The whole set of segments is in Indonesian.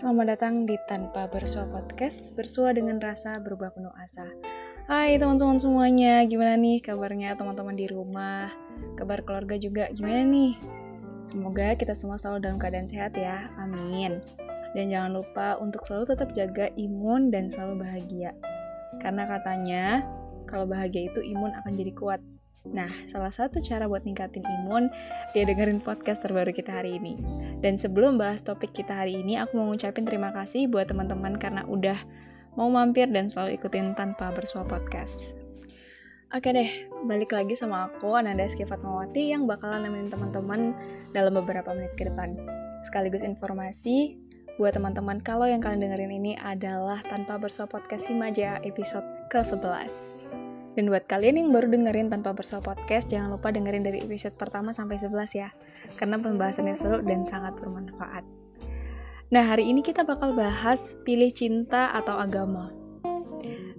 Selamat datang di Tanpa Bersua Podcast, bersua dengan rasa berubah penuh asa. Hai teman-teman semuanya, gimana nih kabarnya teman-teman di rumah? Kabar keluarga juga gimana nih? Semoga kita semua selalu dalam keadaan sehat ya, amin. Dan jangan lupa untuk selalu tetap jaga imun dan selalu bahagia. Karena katanya, kalau bahagia itu imun akan jadi kuat. Nah, salah satu cara buat ningkatin imun, ya dengerin podcast terbaru kita hari ini. Dan sebelum bahas topik kita hari ini, aku mau ngucapin terima kasih buat teman-teman karena udah mau mampir dan selalu ikutin tanpa bersua podcast. Oke deh, balik lagi sama aku, Ananda Eski Fatmawati, yang bakalan nemenin teman-teman dalam beberapa menit ke depan. Sekaligus informasi, buat teman-teman kalau yang kalian dengerin ini adalah Tanpa Bersua Podcast Himaja episode ke-11. Dan buat kalian yang baru dengerin tanpa bersua podcast, jangan lupa dengerin dari episode pertama sampai 11 ya. Karena pembahasannya seru dan sangat bermanfaat. Nah, hari ini kita bakal bahas pilih cinta atau agama.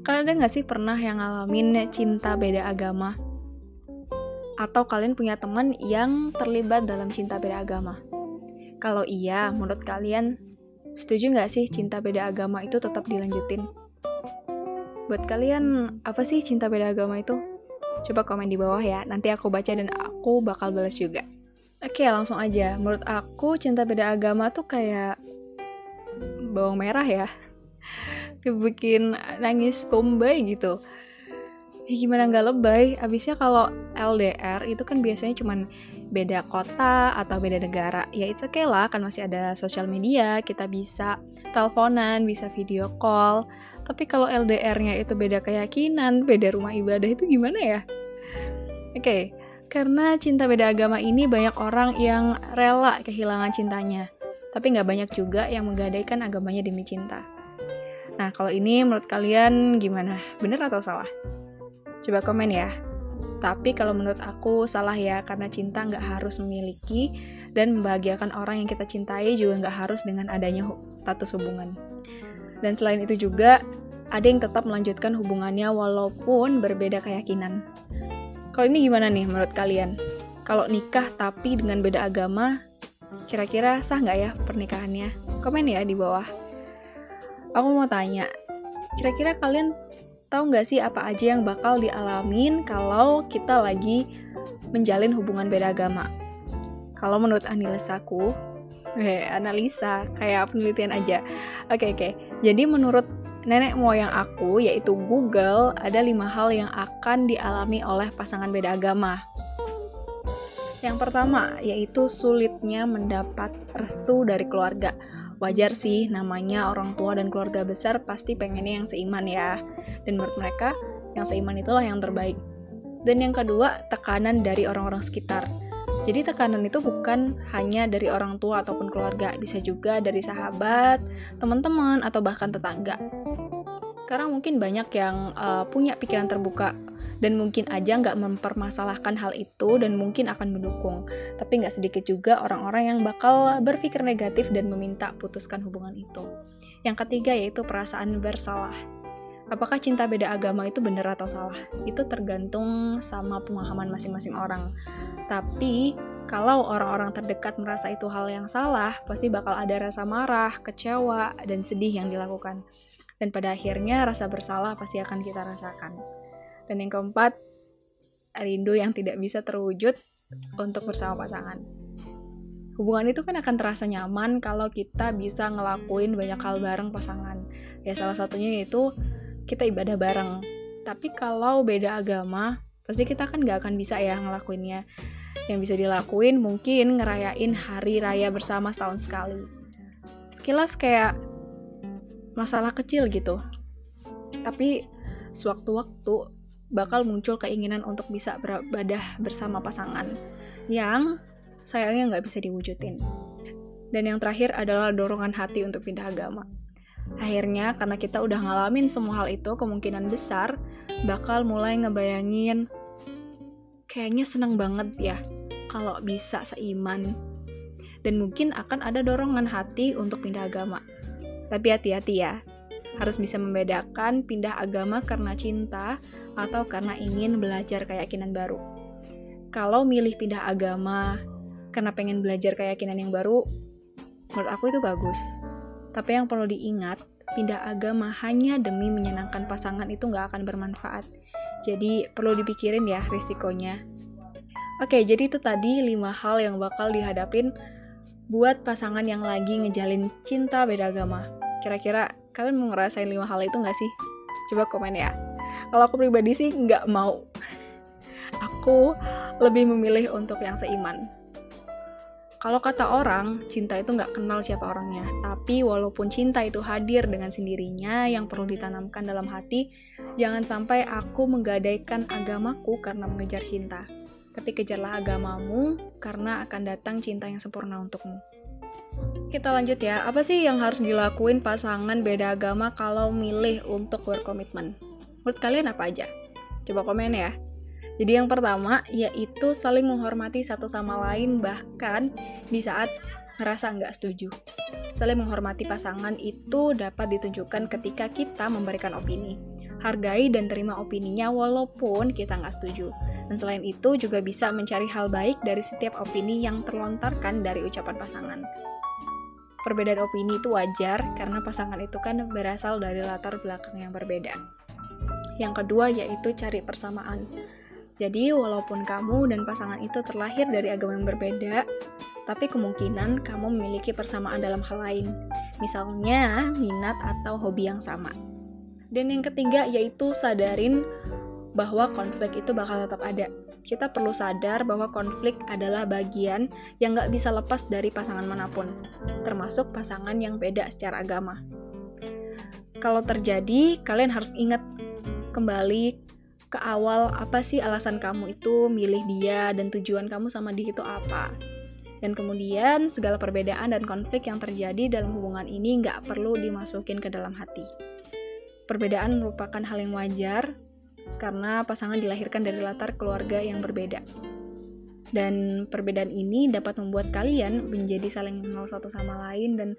Kalian ada gak sih pernah yang ngalamin cinta beda agama? Atau kalian punya teman yang terlibat dalam cinta beda agama? Kalau iya, menurut kalian setuju gak sih cinta beda agama itu tetap dilanjutin? Buat kalian, apa sih cinta beda agama itu? Coba komen di bawah ya, nanti aku baca dan aku bakal balas juga. Oke, langsung aja. Menurut aku, cinta beda agama tuh kayak bawang merah ya. Bikin nangis bombay gitu. Ya gimana nggak lebay, abisnya kalau LDR itu kan biasanya cuman beda kota atau beda negara. Ya it's okay lah, kan masih ada sosial media, kita bisa teleponan, bisa video call, tapi kalau LDR-nya itu beda keyakinan, beda rumah ibadah itu gimana ya? Oke, okay, karena cinta beda agama ini banyak orang yang rela kehilangan cintanya. Tapi nggak banyak juga yang menggadaikan agamanya demi cinta. Nah, kalau ini menurut kalian gimana? Bener atau salah? Coba komen ya. Tapi kalau menurut aku salah ya, karena cinta nggak harus memiliki dan membahagiakan orang yang kita cintai juga nggak harus dengan adanya status hubungan. Dan selain itu juga, ada yang tetap melanjutkan hubungannya walaupun berbeda keyakinan. Kalau ini gimana nih menurut kalian? Kalau nikah tapi dengan beda agama, kira-kira sah nggak ya pernikahannya? Komen ya di bawah. Aku mau tanya, kira-kira kalian tahu nggak sih apa aja yang bakal dialamin kalau kita lagi menjalin hubungan beda agama? Kalau menurut analisaku, eh analisa kayak penelitian aja. Oke okay, oke. Okay. Jadi menurut nenek moyang aku, yaitu Google, ada lima hal yang akan dialami oleh pasangan beda agama. Yang pertama, yaitu sulitnya mendapat restu dari keluarga. Wajar sih, namanya orang tua dan keluarga besar pasti pengennya yang seiman ya. Dan menurut mereka, yang seiman itulah yang terbaik. Dan yang kedua, tekanan dari orang-orang sekitar. Jadi tekanan itu bukan hanya dari orang tua ataupun keluarga, bisa juga dari sahabat, teman-teman, atau bahkan tetangga. Sekarang mungkin banyak yang uh, punya pikiran terbuka dan mungkin aja nggak mempermasalahkan hal itu dan mungkin akan mendukung. Tapi nggak sedikit juga orang-orang yang bakal berpikir negatif dan meminta putuskan hubungan itu. Yang ketiga yaitu perasaan bersalah. Apakah cinta beda agama itu benar atau salah? Itu tergantung sama pemahaman masing-masing orang. Tapi kalau orang-orang terdekat merasa itu hal yang salah, pasti bakal ada rasa marah, kecewa, dan sedih yang dilakukan dan pada akhirnya rasa bersalah pasti akan kita rasakan. Dan yang keempat, rindu yang tidak bisa terwujud untuk bersama pasangan. Hubungan itu kan akan terasa nyaman kalau kita bisa ngelakuin banyak hal bareng pasangan. Ya salah satunya yaitu kita ibadah bareng. Tapi kalau beda agama, pasti kita kan gak akan bisa ya ngelakuinnya. Yang bisa dilakuin mungkin ngerayain hari raya bersama setahun sekali. Sekilas kayak masalah kecil gitu. Tapi sewaktu-waktu bakal muncul keinginan untuk bisa beribadah bersama pasangan yang sayangnya nggak bisa diwujudin. Dan yang terakhir adalah dorongan hati untuk pindah agama. Akhirnya, karena kita udah ngalamin semua hal itu, kemungkinan besar bakal mulai ngebayangin kayaknya seneng banget ya kalau bisa seiman. Dan mungkin akan ada dorongan hati untuk pindah agama. Tapi hati-hati ya, harus bisa membedakan pindah agama karena cinta atau karena ingin belajar keyakinan baru. Kalau milih pindah agama karena pengen belajar keyakinan yang baru, menurut aku itu bagus. Tapi yang perlu diingat, pindah agama hanya demi menyenangkan pasangan itu nggak akan bermanfaat. Jadi perlu dipikirin ya risikonya. Oke, jadi itu tadi 5 hal yang bakal dihadapin buat pasangan yang lagi ngejalin cinta beda agama. Kira-kira kalian mau ngerasain 5 hal itu nggak sih? Coba komen ya. Kalau aku pribadi sih nggak mau. Aku lebih memilih untuk yang seiman. Kalau kata orang, cinta itu nggak kenal siapa orangnya. Tapi walaupun cinta itu hadir dengan sendirinya, yang perlu ditanamkan dalam hati, jangan sampai aku menggadaikan agamaku karena mengejar cinta. Tapi kejarlah agamamu karena akan datang cinta yang sempurna untukmu. Kita lanjut ya, apa sih yang harus dilakuin pasangan beda agama kalau milih untuk berkomitmen? Menurut kalian apa aja? Coba komen ya. Jadi yang pertama yaitu saling menghormati satu sama lain bahkan di saat ngerasa nggak setuju. Saling menghormati pasangan itu dapat ditunjukkan ketika kita memberikan opini. Hargai dan terima opininya walaupun kita nggak setuju. Dan selain itu juga bisa mencari hal baik dari setiap opini yang terlontarkan dari ucapan pasangan. Perbedaan opini itu wajar karena pasangan itu kan berasal dari latar belakang yang berbeda. Yang kedua yaitu cari persamaan. Jadi, walaupun kamu dan pasangan itu terlahir dari agama yang berbeda, tapi kemungkinan kamu memiliki persamaan dalam hal lain, misalnya minat atau hobi yang sama. Dan yang ketiga yaitu sadarin bahwa konflik itu bakal tetap ada. Kita perlu sadar bahwa konflik adalah bagian yang gak bisa lepas dari pasangan mana pun, termasuk pasangan yang beda secara agama. Kalau terjadi, kalian harus ingat kembali ke awal apa sih alasan kamu itu milih dia dan tujuan kamu sama dia itu apa. Dan kemudian segala perbedaan dan konflik yang terjadi dalam hubungan ini nggak perlu dimasukin ke dalam hati. Perbedaan merupakan hal yang wajar karena pasangan dilahirkan dari latar keluarga yang berbeda. Dan perbedaan ini dapat membuat kalian menjadi saling mengenal satu sama lain dan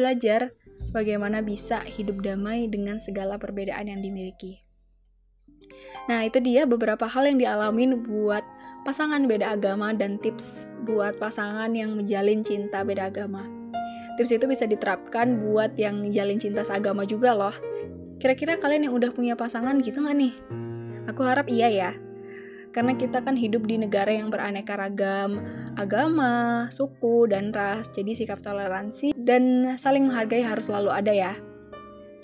belajar bagaimana bisa hidup damai dengan segala perbedaan yang dimiliki. Nah, itu dia beberapa hal yang dialamin buat pasangan beda agama dan tips buat pasangan yang menjalin cinta beda agama. Tips itu bisa diterapkan buat yang jalin cinta seagama juga loh. Kira-kira kalian yang udah punya pasangan gitu nggak nih? Aku harap iya ya. Karena kita kan hidup di negara yang beraneka ragam, agama, suku, dan ras. Jadi sikap toleransi dan saling menghargai harus selalu ada ya.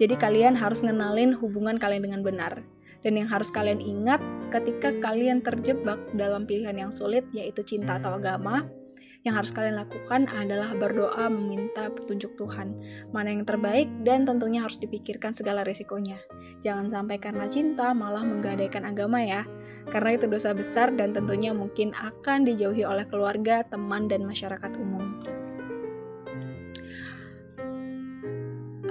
Jadi kalian harus ngenalin hubungan kalian dengan benar. Dan yang harus kalian ingat ketika kalian terjebak dalam pilihan yang sulit yaitu cinta atau agama, yang harus kalian lakukan adalah berdoa meminta petunjuk Tuhan, mana yang terbaik dan tentunya harus dipikirkan segala risikonya. Jangan sampai karena cinta malah menggadaikan agama ya, karena itu dosa besar dan tentunya mungkin akan dijauhi oleh keluarga, teman, dan masyarakat umum.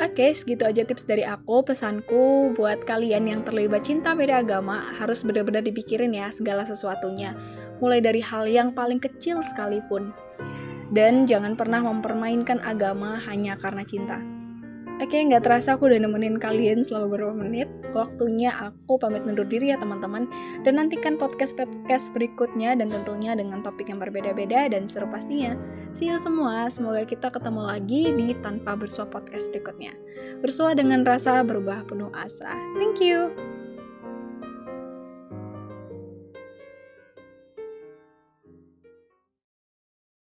Oke, okay, segitu aja tips dari aku. Pesanku buat kalian yang terlibat cinta beda agama harus benar-benar dipikirin ya segala sesuatunya. Mulai dari hal yang paling kecil sekalipun. Dan jangan pernah mempermainkan agama hanya karena cinta. Oke, nggak terasa aku udah nemenin kalian selama beberapa menit. Waktunya aku pamit mundur diri ya teman-teman. Dan nantikan podcast-podcast berikutnya dan tentunya dengan topik yang berbeda-beda dan seru pastinya. See you semua, semoga kita ketemu lagi di Tanpa Bersua Podcast berikutnya. Bersua dengan rasa berubah penuh asa. Thank you!